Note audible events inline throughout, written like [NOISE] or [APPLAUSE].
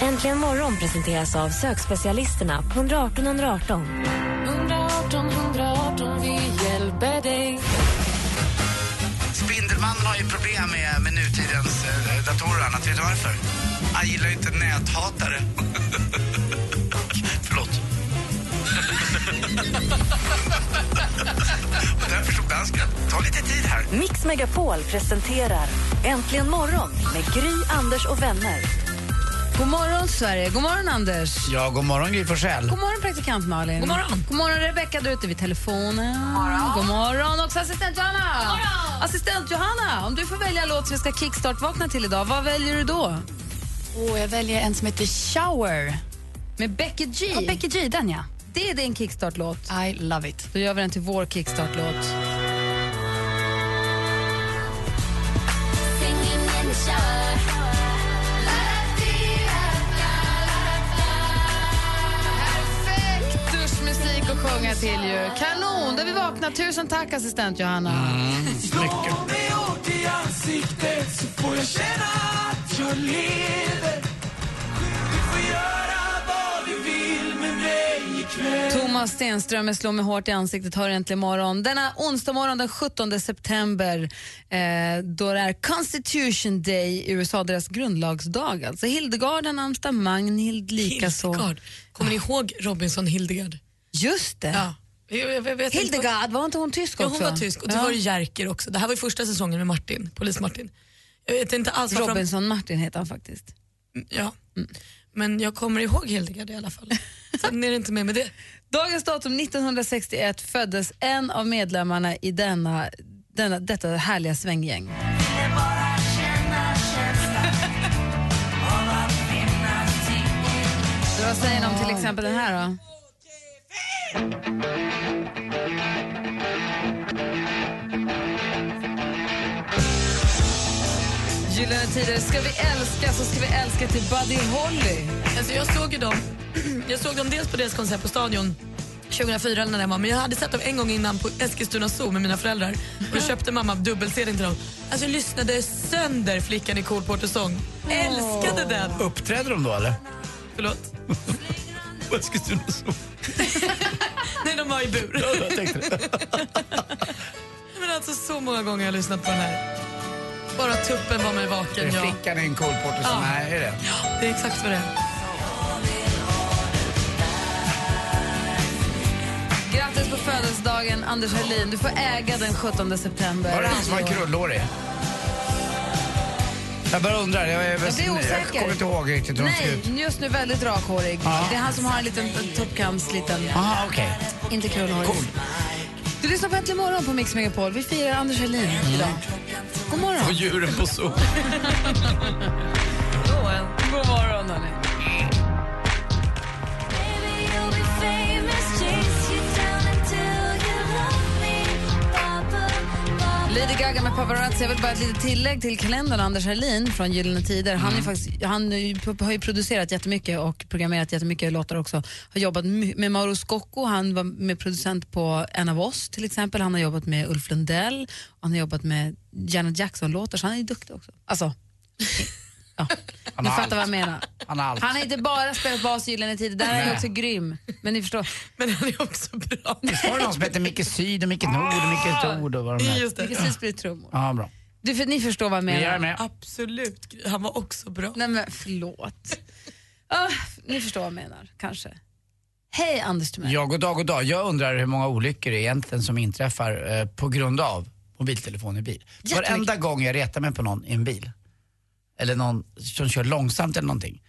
Äntligen morgon presenteras av sökspecialisterna på 118 118. 118 118, vi hjälper dig. Spindelmannen har ju problem med, med nutidens eh, datorer och annat. Vet du varför? Han gillar ju inte näthatare. [LAUGHS] Förlåt. [LAUGHS] och därför stod dansken. Ta lite tid här. Mix Megapol presenterar Äntligen morgon med Gry, Anders och vänner. God morgon, Sverige. God morgon, Anders. Ja, god morgon Gry Forssell. God morgon, praktikant Malin. God morgon, God morgon Rebecka där ute vid telefonen. God morgon. God morgon också assistent Johanna. God morgon. Assistent Johanna, om du får välja låt som vi ska kickstart-vakna till idag, vad väljer du då? Och jag väljer en som heter Shower. Med Becky G. Ja, Becky G, den ja. Det är din kickstart-låt. I love it. Då gör vi den till vår kickstart-låt. Till ju. Kanon, där vi vaknar. Tusen tack assistent Johanna. Mycket. Thomas Stenström med Slå mig hårt i ansiktet har äntligen morgon. Denna onsdag morgon den 17 september eh, då det är Constitution Day i USA, deras grundlagsdag. Alltså Hildegard har namnsdag, Magnhild likaså. Kommer ni ihåg Robinson Hildegard? Just det. Ja. Jag, jag, Hildegard, var inte hon tysk också? Ja, hon var tysk och det Ja. var ju Jerker också. Det här var ju första säsongen med Martin, polis-Martin. Jag vet inte alls varför de- Robinson Martin heter han faktiskt. Ja. Men jag kommer ihåg Hildegard i alla fall. [LAUGHS] Sen är det inte mer med det. Dagens datum 1961 föddes en av medlemmarna i denna, denna, detta härliga svänggäng. Vad säger ni om till exempel den här då? Gyllene Tider. Ska vi älska så ska vi älska till Buddy Holly. Alltså jag såg ju dem, jag såg dem dels på deras konsert på Stadion 2004 eller när det var, men jag hade sett dem en gång innan på Eskilstuna Zoo med mina föräldrar. Och då köpte mamma dubbel-CD till dem. Alltså jag lyssnade sönder Flickan i Cole Porters sång. Älskade den! Uppträdde de då eller? Förlåt. [LAUGHS] På Eskilstuna Zoo. Nej, de var i bur. Ja, jag tänkte det. [LAUGHS] Men alltså så många gånger har jag lyssnat på den här. Bara tuppen var mig Är vaken. Ja. flickan i en kolporter som Ja. är, är det? ja, det är exakt vad det är. Grattis på födelsedagen, Anders Helin. Du får äga den 17 september. Var det han som var krullhårig? Jag bara undrar. Jag, jag, blir osäker. jag kommer inte ihåg riktigt hur de ser ut. Nej, just nu väldigt rakhårig. Ja. Det är han som har en liten tuppkams, liten, Aha, okej. inte krullhårig. Cool. Du lyssnar på Äntligen morgon på Mix Megapol. Vi firar Anders Helin idag. God morgon. Och djuren på zoo. [LAUGHS] Lady Gaga med Paparazzi. Jag vill bara ett litet tillägg till kalendern. Anders Herlin från Gyllene Tider. Han, är faktiskt, han ju- har ju producerat jättemycket och programmerat jättemycket låtar också. Har jobbat med Mauro Scocco. Han var med producent på En av oss till exempel. Han har jobbat med Ulf Lundell. Han har jobbat med Janet Jackson-låtar. Så han är ju duktig också. Alltså, ja. Han Ni fattar vad jag menar. Han har allt. Han har inte bara spelat bas i Gyllene Tider. Där är han också grym. Men ni förstår. Men han är också bra. Visst var det någon som hette Micke Syd och Micke Nord och Micke Tord och vad de hette? Just det. Precis blir trummor. Ja, bra. Du, för, ni förstår vad jag menar. är med. Absolut. Han var också bra. Nej men förlåt. Ah, ni förstår vad jag menar, kanske. Hej Anders Timell. Ja, god dag, god dag. Jag undrar hur många olyckor egentligen som inträffar eh, på grund av mobiltelefon i bil. Varenda gång jag retar mig på någon i en bil, eller någon som kör långsamt eller någonting.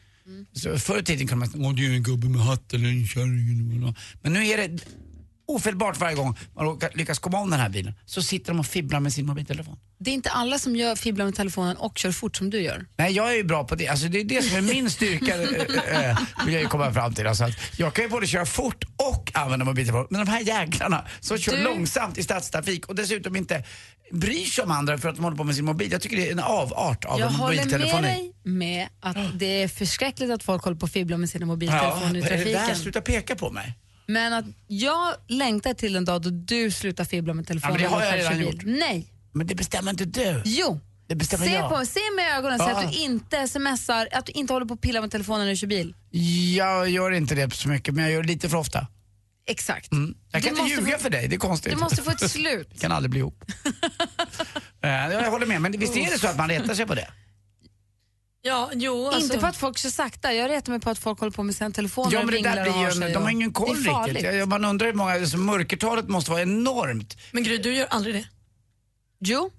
Så förr i tiden kunde man säga, åh det är en gubbe med hatt eller en kärring. eller vad det var." Men nu är det ofelbart varje gång man lyckas komma om den här bilen så sitter de och fibblar med sin mobiltelefon. Det är inte alla som gör fibblar med telefonen och kör fort som du gör. Nej, jag är ju bra på det. Alltså, det är det som är min styrka, [LAUGHS] vill jag ju komma fram till. Alltså, att jag kan ju både köra fort och använda mobiltelefon. Men de här jäklarna som kör Du- långsamt i stadstrafik och dessutom inte bryr sig om andra för att de håller på med sin mobil. Jag tycker det är en avart av Jag en håller med mobiltelefoni. dig med att det är förskräckligt att folk håller på och fibblar med sina mobiltelefoner i vad är det trafiken. Sluta peka på mig. Men att jag längtar till en dag då du slutar fibbla med telefonen. Ja, men det har jag redan bil. Nej. Men det bestämmer inte du. Jo. Det bestämmer Se, jag. på, se med ögonen, säg att du inte smsar, att du inte håller på och pillar med telefonen när du kör bil. Jag gör inte det så mycket, men jag gör det lite för ofta. Exakt. Mm. Jag Du kan inte måste ljuga få- för dig, det är konstigt. Du måste få ett slut. [LAUGHS] Vi kan aldrig bli ihop. [LAUGHS] Eh, jag håller med, men visst är det så att man retar sig på det? Ja, jo alltså. Inte på att folk kör sakta, jag retar mig på att folk håller på med sina telefoner Ja och men det där och blir ju, sig en- de har och- ingen koll riktigt. Man undrar hur många, alltså, mörkertalet måste vara enormt. Men Gry, du gör aldrig det. Jo,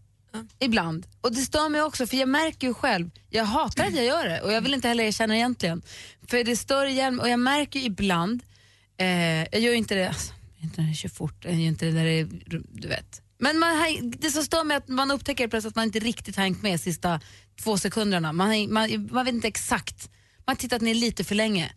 ibland. Och det stör mig också för jag märker ju själv, jag hatar att jag gör det och jag vill inte heller erkänna det egentligen. För det stör igen och jag märker ju ibland, eh, jag gör ju inte det, alltså, inte när jag kör fort, jag gör inte det när det är, du vet. Men man, det som stör mig är att man upptäcker plötsligt att man inte riktigt har hängt med sista två sekunderna. Man, man, man vet inte exakt, man har tittat ner lite för länge.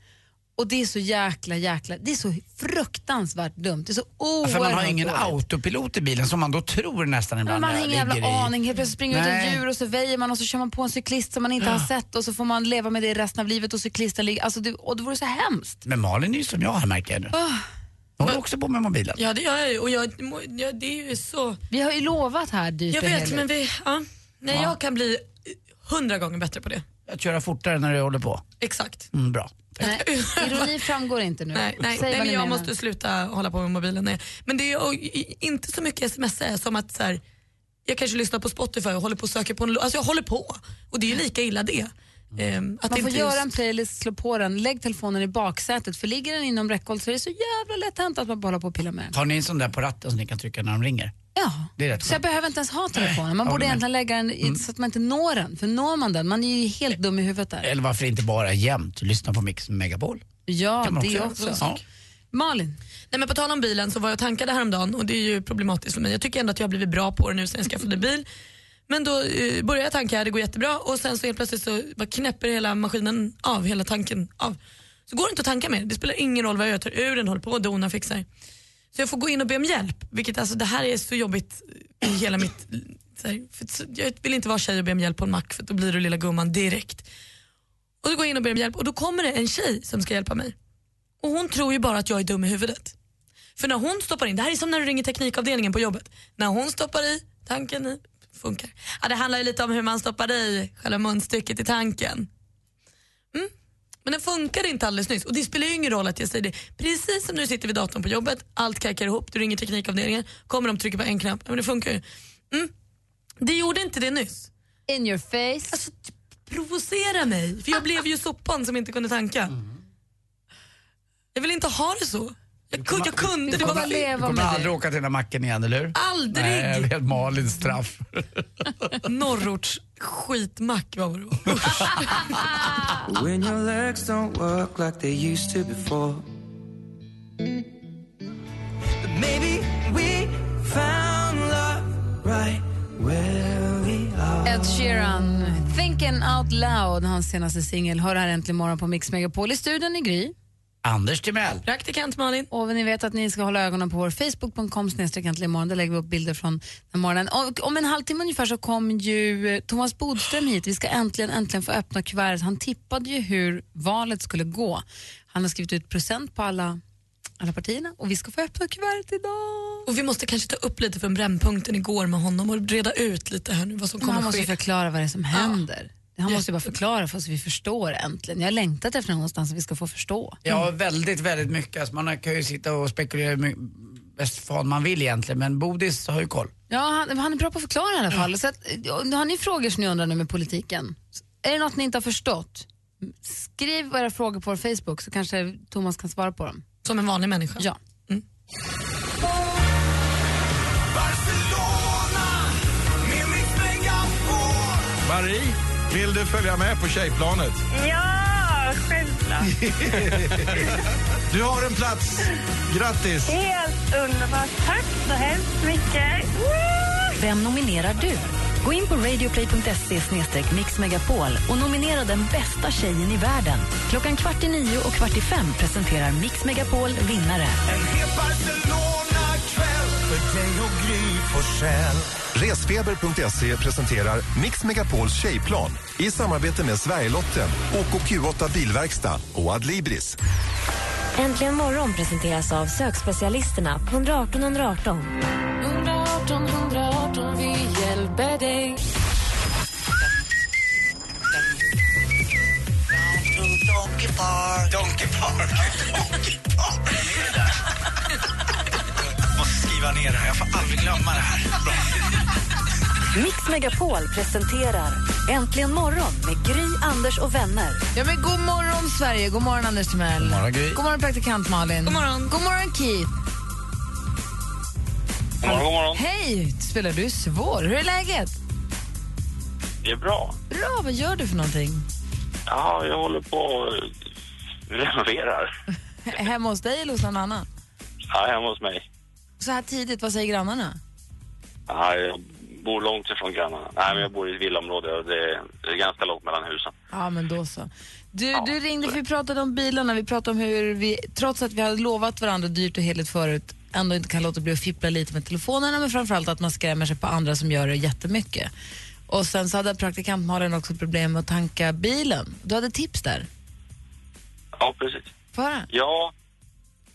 Och det är så jäkla, jäkla, det är så fruktansvärt dumt. Det är så Ja, oerhört för man har ingen dåligt. autopilot i bilen som man då tror nästan Men ibland man har ingen jag jävla i. aning. Helt plötsligt springer ut Nej. ett djur och så väjer man och så kör man på en cyklist som man inte har sett och så får man leva med det resten av livet och cyklisten ligger... Alltså det, och det vore så hemskt. Men Malin är ju som jag här märker jag nu. Ah. Hon håller också på med mobilen. Ja, det gör jag ju. Och jag, ja, det är ju så... Vi har ju lovat här dyrt Jag vet, men vi... Ja. Nej, Ja. jag kan bli hundra gånger bättre på det. Att köra fortare när du håller på. Exakt. Mm, bra. Nej, [LAUGHS] ironi framgår inte nu. Nej, nej, Säg nej vad men jag menar. måste sluta hålla på med mobilen. Nej. Men det är inte så mycket sms är som att så här, jag kanske lyssnar på Spotify och håller på och söker på en. Alltså jag håller på. Och det är ju lika illa det. Att Man får göra just- en playlist, slå på den, lägg telefonen i baksätet för ligger den inom räckhåll så är det så jävla lätt hänt att man bara håller på och pillar med den. Har ni en sån där på ratten som ni kan trycka när de ringer? Ja, Det är rätt så jag skönt. behöver inte ens ha telefonen. Man jag borde egentligen lägga den i, så att man inte når den. För når man den, man är ju helt dum i huvudet där. Eller varför inte bara jämt lyssna på Mix Megapol? Ja, Kan man det också göra. också. Ja. Malin, Nej, men på tal om bilen så var jag och tankade häromdagen och det är ju problematiskt för mig. Jag tycker ändå att jag har blivit bra på det nu sen jag skaffade bil. Men då eh, började jag tanka, det går jättebra och sen så helt plötsligt så bara knäpper hela maskinen av, hela tanken av. Så går det inte att tanka mer. Det spelar ingen roll vad jag jag tar ur den, håller på och donar och fixar. Så jag får gå in och be om hjälp, vilket alltså det här är så jobbigt i hela mitt... Så här, för jag vill inte vara tjej och be om hjälp på en mack för då blir du lilla gumman direkt. Och så går jag in och ber om hjälp och då kommer det en tjej som ska hjälpa mig. Och hon tror ju bara att jag är dum i huvudet. För när hon stoppar in, det här är som när du ringer teknikavdelningen på jobbet. När hon stoppar i tanken i, funkar. Ja, det handlar ju lite om hur man stoppar i själva munstycket i tanken. Mm. Men den funkar inte alldeles nyss och det spelar ju ingen roll att jag säger det. Precis som du sitter vid datorn på jobbet, allt kajkar ihop, du ringer teknikavdelningen, kommer de trycker på en knapp, men det funkar ju. Mm. Det gjorde inte det nyss. in your face. Alltså, t- provocera mig, för jag blev ju sopan som inte kunde tanka. Jag vill inte ha det så. Jag, kunde, jag kunde, det var bara leva Du kommer med aldrig det. åka till den här macken igen, eller hur? Aldrig! Nej, jag vet Malins straff. [LAUGHS] Norrorts skitmack var det. [LAUGHS] When your legs don't work like they used to before. But maybe we found love right where we are. Ed Sheeran, Thinking Out Loud, hans senaste singel. Hör här äntligen morgon på Mix Megapol i studion i Gry. Anders Timell. Praktikant Malin. Och ni vet att ni ska hålla ögonen på vår Facebook.com imorgon. Där lägger vi upp bilder från den morgonen. Och om en halvtimme ungefär så kom ju eh, Thomas Bodström hit. Vi ska äntligen, äntligen få öppna kuvertet. Han tippade ju hur valet skulle gå. Han har skrivit ut present på alla, alla partierna och vi ska få öppna kuvertet idag. Och vi måste kanske ta upp lite från brännpunkten igår med honom och reda ut lite här nu vad som han kommer måste ju ske. förklara vad det är som händer. Han måste ju bara förklara för oss så vi förstår äntligen. Jag har längtat efter någonstans som vi ska få förstå. Ja, väldigt, väldigt mycket. Alltså, man kan ju sitta och spekulera hur bäst fan man vill egentligen, men Bodis har ju koll. Ja, han, han är bra på att förklara i alla fall. Så att, har ni frågor som ni undrar nu med politiken? Är det något ni inte har förstått? Skriv era frågor på vår Facebook så kanske Thomas kan svara på dem. Som en vanlig människa. Ja. Marie, vill du följa med på tjejplanet? Ja, självklart. [LAUGHS] Du har en plats. Grattis! Helt underbart. Tack så hemskt mycket. Vem nominerar du? Gå in på radioplay.se mixmegapol och nominera den bästa tjejen i världen. Klockan kvart i nio och kvart i fem presenterar Mix Megapol vinnare. Resfeber.se presenterar Mix Megapols tjejplan i samarbete med Sverigelotten, OKQ8 Bilverkstad och Adlibris. Äntligen morgon presenteras av sökspecialisterna på 118 118. 118 118, vi hjälper dig. Donkey Park. Donkey Park. Donkey Park. Skriva ner det här. Jag får aldrig glömma det här. Bra. Mix Megapol presenterar Äntligen morgon med Gry, Anders och vänner. Ja, men god morgon, Sverige. God morgon, Anders Timell. God morgon, Gry. God morgon, praktikant Malin. God morgon, god morgon Keith. God morgon, god morgon. Hej! Spelar du svår? Hur är läget? Det är bra. Bra, vad gör du för någonting? Ja, jag håller på och renoverar. [LAUGHS] Hemma hos dig eller hos någon annan? Ja, hemma hos mig. Så här tidigt, vad säger grannarna? Ja, jag bor långt ifrån grannarna. Nej, men jag bor i ett villaområde och det är, ganska långt mellan husen. Ja, men då så. Du, du ringde för vi pratade om bilarna. Vi pratade om hur vi, trots att vi hade lovat varandra dyrt och heligt förut, ändå inte kan låta bli att fippla lite med telefonerna, men framförallt att man skrämmer sig på andra som gör det jättemycket. Och sen så hade praktikant Malin också problem med att tanka bilen. Du hade tips där. Ja, precis. Höra? Ja,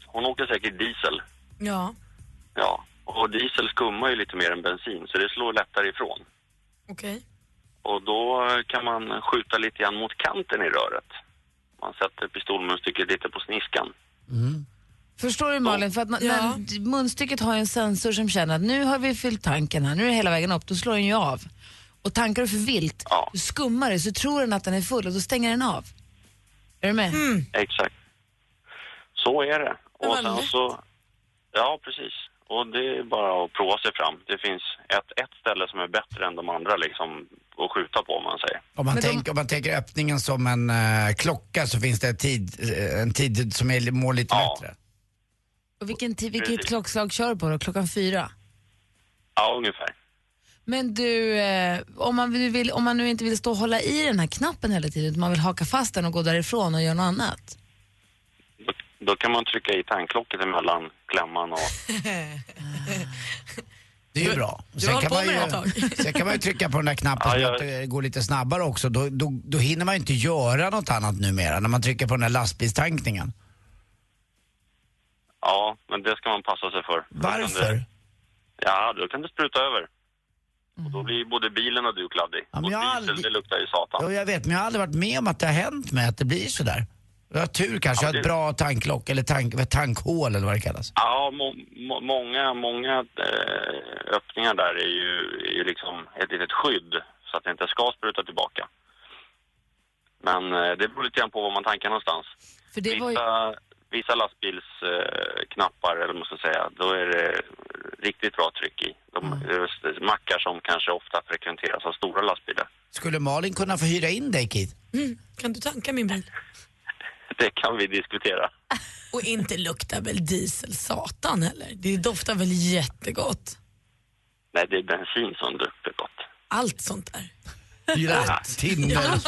hon åker säkert diesel. Ja. Ja, och diesel skummar ju lite mer än bensin så det slår lättare ifrån. Okej. Och då kan man skjuta lite grann mot kanten i röret. Man sätter pistolmunstycket lite på sniskan. Förstår du Malin? För att när, Ja. när munstycket har en sensor som känner att nu har vi fyllt tanken här, nu är det hela vägen upp, då slår den ju av. Och tankar du för vilt, du skummar det så tror den att den är full och då stänger den av. Är du med? Exakt. Så är det. Och sen lätt. så... Ja, precis. Och det är bara att prova sig fram. Det finns ett, ett ställe som är bättre än de andra liksom att skjuta på om man säger. Om man, tänker, om man tänker öppningen som en eh, klocka så finns det en tid, eh, en tid som är, mår lite bättre. Och vilken tid, vilket klockslag kör du på då? Klockan fyra? Ja, ungefär. Men du, eh, om, man nu vill, om man nu inte vill stå och hålla i den här knappen hela tiden, utan man vill haka fast den och gå därifrån och göra något annat. Då kan man trycka i tanklocket emellan klämman och... [LAUGHS] Det är ju bra. du hållit kan man ju, sen kan man ju trycka på den där knappen Ja, så jag- att det går lite snabbare också. Då, då, då hinner man ju inte göra något annat numera när man trycker på den där lastbilstankningen. Ja, men det ska man passa sig för. Varför? Det, ja, då kan det spruta över. Och då blir både bilen och du kladdig. Ja, men och diesel, aldrig- det luktar ju satan. Jo, jag vet, men jag har aldrig varit med om att det har hänt mig att det blir sådär. Jag har tur kanske, jag har ett bra tanklock eller tank, tankhål eller vad det kallas. Ja, må, må, många, många eh, öppningar där är ju, är ju liksom ett litet skydd så att det inte ska spruta tillbaka. Men eh, det beror lite grann på var man tankar någonstans. För det var ju... Vissa, vissa lastbilsknappar, eh, knappar, eller ska säga, då är det riktigt bra tryck i. De, det är mackar som kanske ofta frekventeras av stora lastbilar. Skulle Malin kunna få hyra in dig Keith? Mm. Kan du tanka min bil? Det kan vi diskutera. [LAUGHS] Och inte luktar väl diesel satan heller? Det doftar väl jättegott? Nej, det är bensin som luktar gott. Allt sånt där. Rätt, Tinder. Allt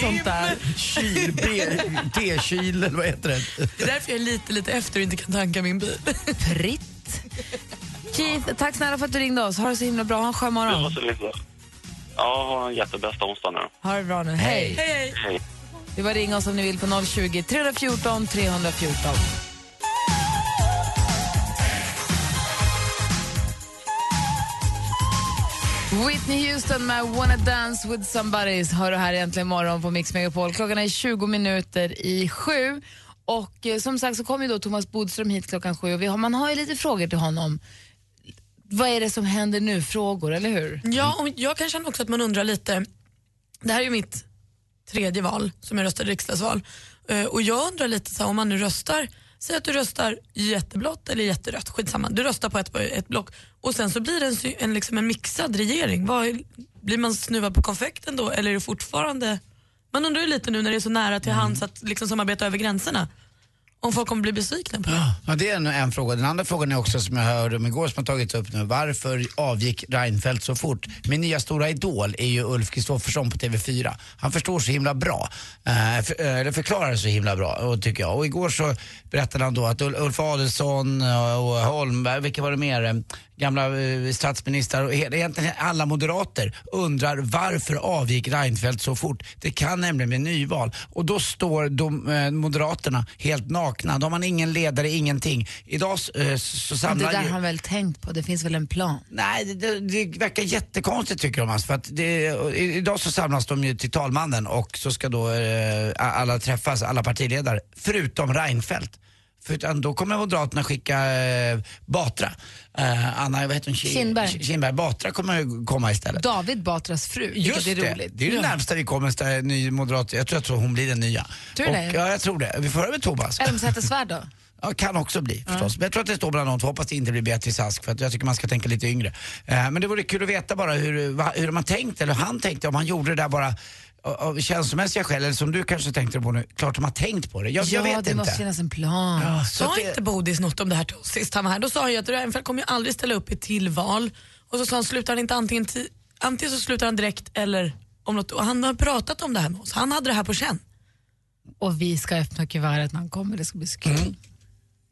sånt där. Kyl, B- T-kyl eller vad heter det? Det är därför jag är lite, lite efter och inte kan tanka min bil. Fritt. Keith, tack snälla för att du ringde oss. Ha det så himla bra. Ha en skön morgon. Ja, ha en jättebästa onsdag nu. Ha det bra nu. Hej. Hej, Hej. Det är bara att ringa oss om ni vill på 020 314 314. Whitney Houston med Wanna Dance with Somebody hör du här egentligen imorgon på Mix Megapol. Klockan är 20 minuter i sju. Och eh, som sagt så kommer ju då Thomas Bodström hit klockan sju och vi har, man har ju lite frågor till honom. Vad är det som händer nu? Frågor, eller hur? Ja, och jag kan känna också att man undrar lite. Det här är ju mitt tredje val som jag röstade riksdagsval. Eh, Och jag undrar lite så här, om man nu röstar, säg att du röstar jätteblått eller jätterött, skitsamma. Du röstar på ett, ett block och sen så blir det en, en, liksom en mixad regering. Vad, är- blir man snuvad på konfekten då eller är det fortfarande Man undrar ju lite nu när det är så nära till hands att liksom samarbeta över gränserna. Om folk kommer bli besvikna på det. Ja, det är en, en fråga. Den andra frågan är också som jag hörde om igår som har tagits upp nu. Varför avgick Reinfeldt så fort? Min nya stora idol är ju Ulf Kristoffersson på TV4. Han förstår så himla bra. Eh, för, eh, eller förklarar så himla bra, och, tycker jag. Och igår så berättade han då att Ulf Adelsohn eh, och Holmberg, vilka var det mer? Gamla eh, statsministrar och egentligen alla moderater undrar varför avgick Reinfeldt så fort? Det kan nämligen bli nyval. Och då står de, eh, Moderaterna helt nakna. De har ingen ledare, ingenting. Idag eh, så samlar det där ju... har han väl tänkt på, det finns väl en plan? Nej, det, det, det verkar jättekonstigt tycker de. Alltså, för att det, idag så samlas de ju till talmannen och så ska då eh, alla träffas, alla partiledare, förutom Reinfeldt. För utan då kommer Moderaterna skicka eh, Batra. Eh, Anna, vad heter hon? Ki- Kinberg. Ki- Kinberg. Batra kommer komma istället. David Batras fru, Just vilket är det, roligt. det är ju det närmsta vi kommer en ny moderat. Jag tror att hon blir den nya. Tror du det? Ja, jag tror det. Vi får höra med Thomas. Elmsäter-Svärd då? [LAUGHS] Ja, kan också bli förstås. Men jag tror att det står bland annat, hoppas det inte blir Beatrice Ask för att jag tycker man ska tänka lite yngre. Eh, men det vore kul att veta bara hur, va, hur man tänkt eller hur han tänkte, om han gjorde det där bara av- känslomässiga skäl eller som du kanske tänkte på nu. Klart de har tänkt på det. Jag, ja, jag vet det inte. måste finnas en plan. Ja, Sa det- inte Bodis något om det här sist han var här? Då sa han ju att Reinfeldt kommer ju aldrig ställa upp i ett till val. Och så sa han, slutar han inte antingen, ti- antingen så slutar han direkt eller om något. Och han har pratat om det här med oss. Han hade det här på känn. Och vi ska öppna kuvertet när han kommer, det ska bli så kul. Mm.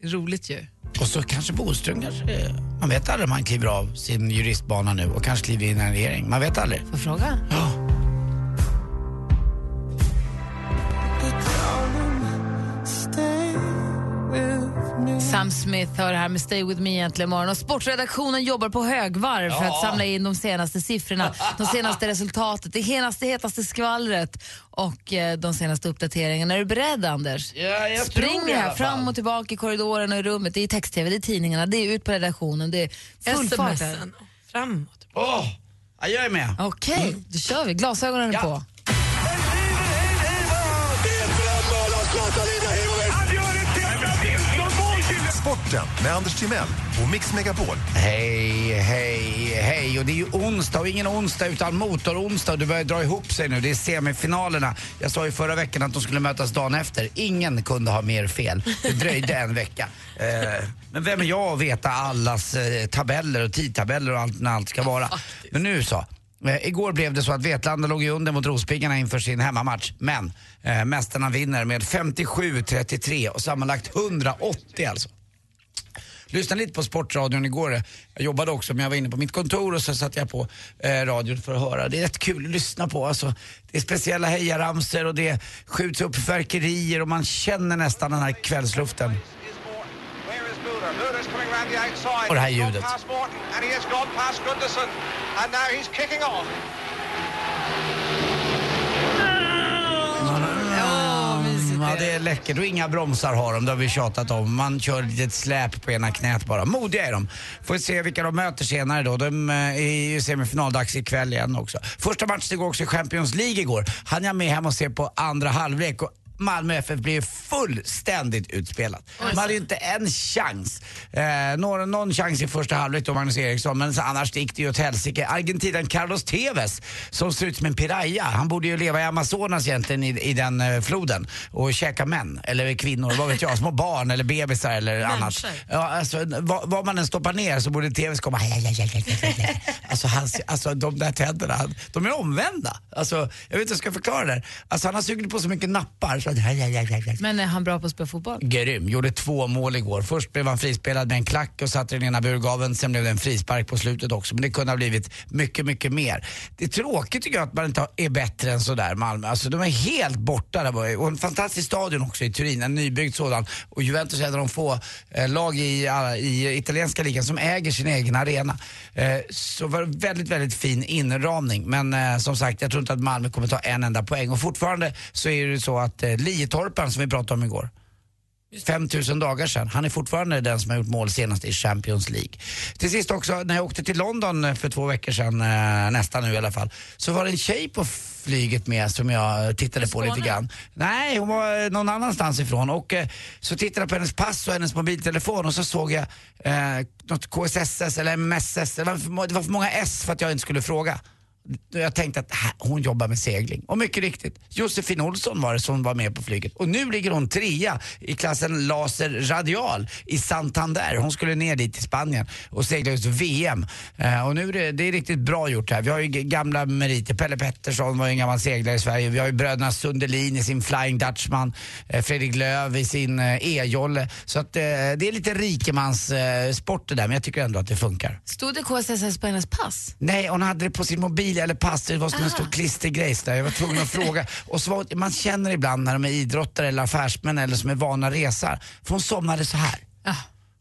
Roligt ju. Och så kanske Boström kanske, man vet aldrig om han kliver av sin juristbana nu och kanske kliver in i en regering. Man vet aldrig. Får fråga? Ja. Sam Smith hör här med Stay With Me egentligen imorgon. Och sportredaktionen jobbar på högvarv för att samla in de senaste siffrorna, de senaste resultatet, det senaste hetaste skvallret och eh, de senaste uppdateringarna. Är du beredd Anders? Ja, jag tror Spring det i här fram och tillbaka i korridoren och i rummet. Det är text-tv, det är tidningarna, det är ut på redaktionen, det är full fart här. Smsen. Framåt. Åh, ja, jag är med. Okej, då kör vi. Glasögonen är Ja. på. Sporten med Anders Timell och Mix Megapol. Hej, hej, hej. Och det är ju onsdag och ingen onsdag utan motoronsdag. Det börjar dra ihop sig nu. Det är semifinalerna. Jag sa ju förra veckan att de skulle mötas dagen efter. Ingen kunde ha mer fel. Det dröjde en vecka. Eh, men vem är jag att veta allas eh, tabeller och tidtabeller och allt när allt ska vara. Men nu så. Eh, igår blev det så att Vetlanda låg under mot Rospiggarna inför sin hemmamatch. Men eh, mästarna vinner med 57-33 och sammanlagt 180 alltså. Lyssnade lite på Sportradion igår. Jag jobbade också men jag var inne på mitt kontor och så satte jag på eh, radion för att höra. Det är rätt kul att lyssna på. Alltså, det är speciella hejaramsor och det skjuts upp fyrverkerier och man känner nästan den här kvällsluften. Och det här ljudet. Läckert och inga bromsar har de, det har vi tjatat om. Man kör ett litet släp på ena knät bara. Modiga är de. Får vi se vilka de möter senare då. De eh, är ju semifinaldags ikväll igen också. Första matchen igår också i Champions League igår. Han jag med hem och se på andra halvlek och Malmö FF blev fullständigt utspelat. De hade ju inte en chans. Eh, någon, någon chans i första halvlek då, Magnus Eriksson, men annars gick det ju åt helsike. Argentinaren Carlos Tevez, som ser ut som en piraya, han borde ju leva i Amazonas egentligen i, i den eh, floden och käka män, eller kvinnor, vad vet jag, små barn eller bebisar eller annat. Människor. Ja, alltså, vad, vad man än stoppar ner så borde Tevez komma Alltså, hans, alltså de där tänderna, de är omvända. Alltså, jag vet inte hur jag ska förklara det. Alltså, han har sugit på så mycket nappar Men är han bra på att spela fotboll? Grym, gjorde två mål igår. Först blev han frispelad med en klack och satte den ena burgaveln, sen blev det en frispark på slutet också. Men det kunde ha blivit mycket, mycket mer. Det är tråkigt tycker jag att man inte är bättre än sådär Malmö. Alltså de är helt borta där. Och en fantastisk stadion också i Turin, en nybyggd sådan. Och Juventus är en av de få eh, lag i, alla- i italienska ligan som äger sin egen arena. Eh, så var det väldigt, väldigt fin inramning. Men eh, som sagt, jag tror inte att Malmö kommer ta en enda poäng. Och fortfarande så är det så att eh, Lietorpen som vi pratade om igår, 5000 dagar sedan. Han är fortfarande den som har gjort mål senast i Champions League. Till sist också, när jag åkte till London eh, för två veckor sedan, eh, nästan nu i alla fall, så var det en tjej på flyget med som jag tittade på lite grann. Nej, hon var eh, någon annanstans ifrån och eh, så tittade jag på hennes pass och hennes mobiltelefon och så såg jag eh, något KSSS eller MSS, det var, för, må- det var för många S för att jag inte skulle fråga. Jag tänkte att här, hon jobbar med segling. Och mycket riktigt, Josefin Olsson var det som var med på flyget. Och nu ligger hon trea i klassen laser radial i Santander. Hon skulle ner dit till Spanien och segla just VM. Eh, och nu är det, det är riktigt bra gjort här. Vi har ju gamla meriter. Pelle Pettersson var ju en gammal seglare i Sverige. Vi har ju bröderna Sundelin i sin Flying Dutchman. Eh, Fredrik Löv i sin eh, E-jolle. Så att det är lite rikemans eh, sport det där, men jag tycker ändå att det funkar. Stod det KSSS på hennes pass? Nej, hon hade det på sin mobil eller pass. Det var som en stor klistergrejs där. Jag var tvungen att fråga. [LAUGHS] Och så var, man känner ibland när de är idrottare eller affärsmän eller som är vana resar. För hon somnade så här.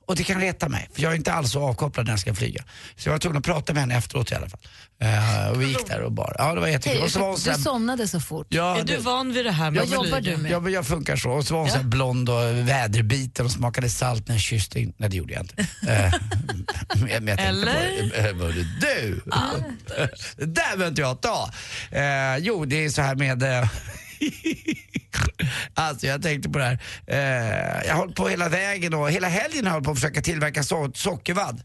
Och det kan reta mig, för jag är inte alls så avkopplad när jag ska flyga. Så jag var tvungen att prata med henne efteråt i alla fall. Eh, och vi gick där och bara, ja det var jättekul. Och så var hon så du somnade så fort. Ja, är du det- van vid det här med Vad jobbar du med? Ja, men jag funkar så. Och så var hon så här blond och väderbiten och smakade salt när jag kysste in. Nej, det gjorde jag inte. Eh, men [LAUGHS] jag, men jag tänkte Eller? På, det. Eh, du? det där behöver inte jag ta. Eh, jo, det är så här med... [LAUGHS] [LAUGHS] Alltså jag tänkte på det här. Eh, jag har hållit på hela vägen och hela helgen har jag hållit på att försöka tillverka so sockervadd.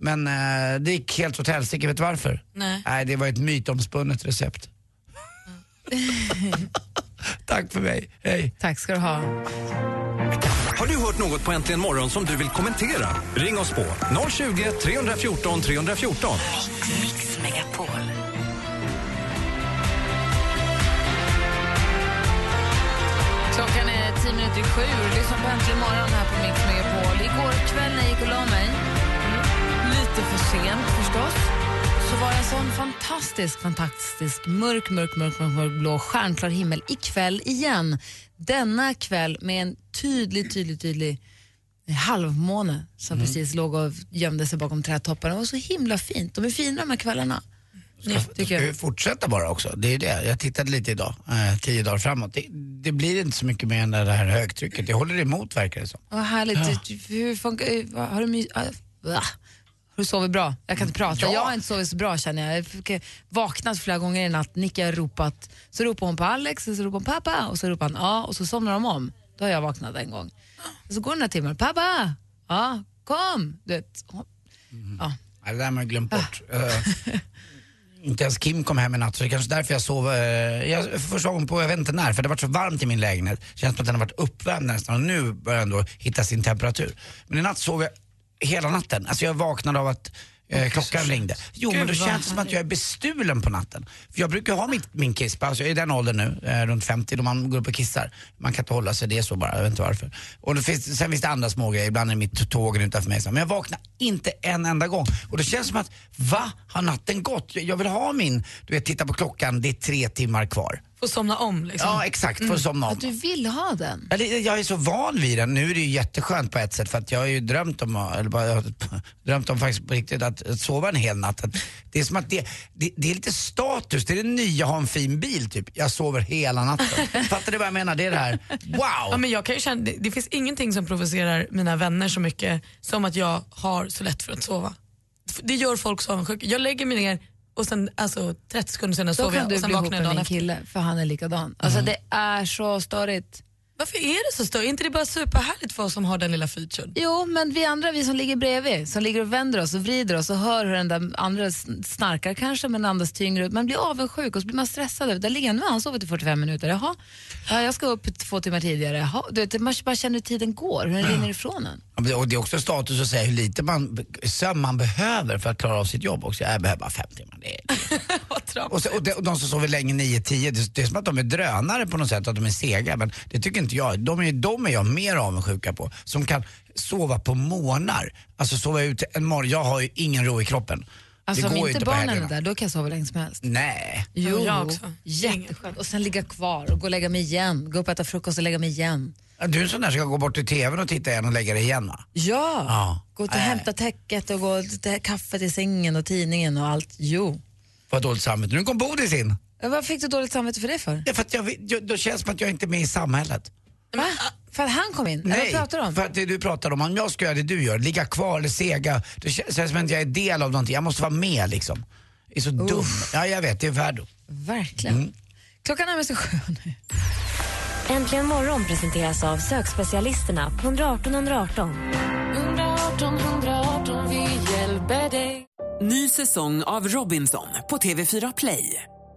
Men eh, det gick helt åt helsike. Vet du varför? Nej. Nej, det var ett mytomspunnet recept. [LAUGHS] Tack för mig. Hej. Tack ska du ha. Har du hört något på Äntligen morgon som du vill kommentera? Ring oss på 020 314 314. Mix Megapol. Tio minuter i sju och lyssnar på Äntligen morgon här på Mix Megapol. Igår kväll när jag gick och la mig, lite för sent förstås, så var det en sån fantastisk, fantastisk mörk, mörk, mörk, mörk, mörk blå stjärnklar himmel ikväll igen. Denna kväll med en tydlig, tydlig, tydlig halvmåne som precis låg och gömde sig bakom trädtopparna. Det var så himla fint. De är fina de här kvällarna. Ska vi fortsätta bara också? Det är det. Jag tittade lite idag, eh, tio dagar framåt. Det, det blir inte så mycket mer än det här högtrycket. Det håller emot verkar det som. Vad härligt. Hur funkar, eh, har, du my, ah, har du sovit bra? Jag kan inte prata. Ja. Jag har inte sovit så bra känner jag. Jag eh, vaknat flera gånger i natt. Nicka har ropat. Så ropar hon på Alex, och så ropar hon pappa och så ropar han ja och så somnar de om. Då har jag vaknat en gång. Och så går den här timmen. Pappa! Ja, kom! Du vet. hon- Ja. Ja, det där har man glömt bort. [LAUGHS] Inte ens Kim kom hem i natt så det är kanske därför jag sov, eh, jag, första gången på jag vet inte när, för det har varit så varmt i min lägenhet. Känns som att den har varit uppvärmd nästan och nu börjar den då hitta sin temperatur. Men i natt sov jag hela natten. Alltså jag vaknade av att eh, klockan ringde. Jo Gud, men då känns det som att jag är bestulen på natten. För jag brukar ha mitt, min alltså jag är i den åldern nu, eh, runt 50, då man går upp och kissar. Man kan inte hålla sig, det är så bara, jag vet inte varför. Och det finns, sen finns det andra små grejer, ibland är mitt tåg utanför mig. Men jag vaknar inte en enda gång. Och det känns som att, va? Har natten gått? Jag- Jag vill ha min, du vet titta på klockan, det är tre timmar kvar. Få somna om liksom. Ja exakt, för att somna om. Att du vill ha den? Det- Jag är så van vid den. Nu är det ju jätteskönt på ett sätt för att jag har ju drömt om, eller bara, jag har drömt om faktiskt på riktigt att, att sova en hel natt. Att det är som att det, det, det är lite status, det är det nya att ha en fin bil typ. Jag sover hela natten. [LAUGHS] Fattar du vad jag menar? Det är det här, wow! Ja, men jag kan ju känna, det, det finns ingenting som provocerar mina vänner så mycket som att jag har så lätt för att sova. Det gör folk så avundsjuka. Jag lägger mig ner och sen alltså, 30 sekunder senare kan jag och sen vaknar jag dagen efter. kille, för han är likadan. Alltså det är så störigt. Varför är det så störigt? Är inte det bara superhärligt för oss som har den lilla featuren? Jo, men vi andra, vi som ligger bredvid, som ligger och vänder oss och vrider oss och hör hur den där andra sn- snarkar kanske, men andas tyngre ut. Man blir avundsjuk och så blir man stressad. Där ligger han, nu har han sovit i 45 minuter. Jaha, ja, jag ska upp två timmar tidigare. Jaha, du vet, man bara känner hur tiden går, hur den rinner ifrån en. Ja, Och det är också status att säga hur lite man, sömn man behöver för att klara av sitt jobb också. Jag behöver bara fem timmar. Det är, [LAUGHS] och, så, och, de, och de som sover länge, 9-10, det, det är som att de är drönare på något sätt, att de är sega. Men det tycker inte jag. De är, de är jag mer avundsjuka på. Som kan sova på morgnar. Alltså sova ut en morgon. Jag har ju ingen ro i kroppen. Alltså det om inte på barnen är där, då kan jag sova länge som helst. Nej. Jo, jag också. jätteskönt. Och sen ligga kvar och gå och lägga mig igen. Gå upp och äta frukost och lägga mig igen. Du är en sån där som ska gå bort till TVn och titta igen och lägga dig igen va? Ja, Ja. gå och hämta täcket och gå och ta kaffet i sängen och tidningen och allt. Jo. Vad dåligt samvete. Nu kom Bodis in. Vad fick du dåligt samvete för det för? Ja, för att jag, jag, då känns det som att jag inte är med i samhället. Va? För att han kom in? Eller vad pratar du om? för att det du pratar om, om jag ska göra det du gör, ligga kvar eller sega, det känns känns som att jag är del av någonting. Jag måste vara med liksom. Jag är så dum. Ja, jag vet, det är värdo. Verkligen. Mm. Klockan närmar sig sju nu. Äntligen morgon presenteras av sökspecialisterna på 118 118. 118 118, vi hjälper dig. Ny säsong av Robinson på TV4 Play.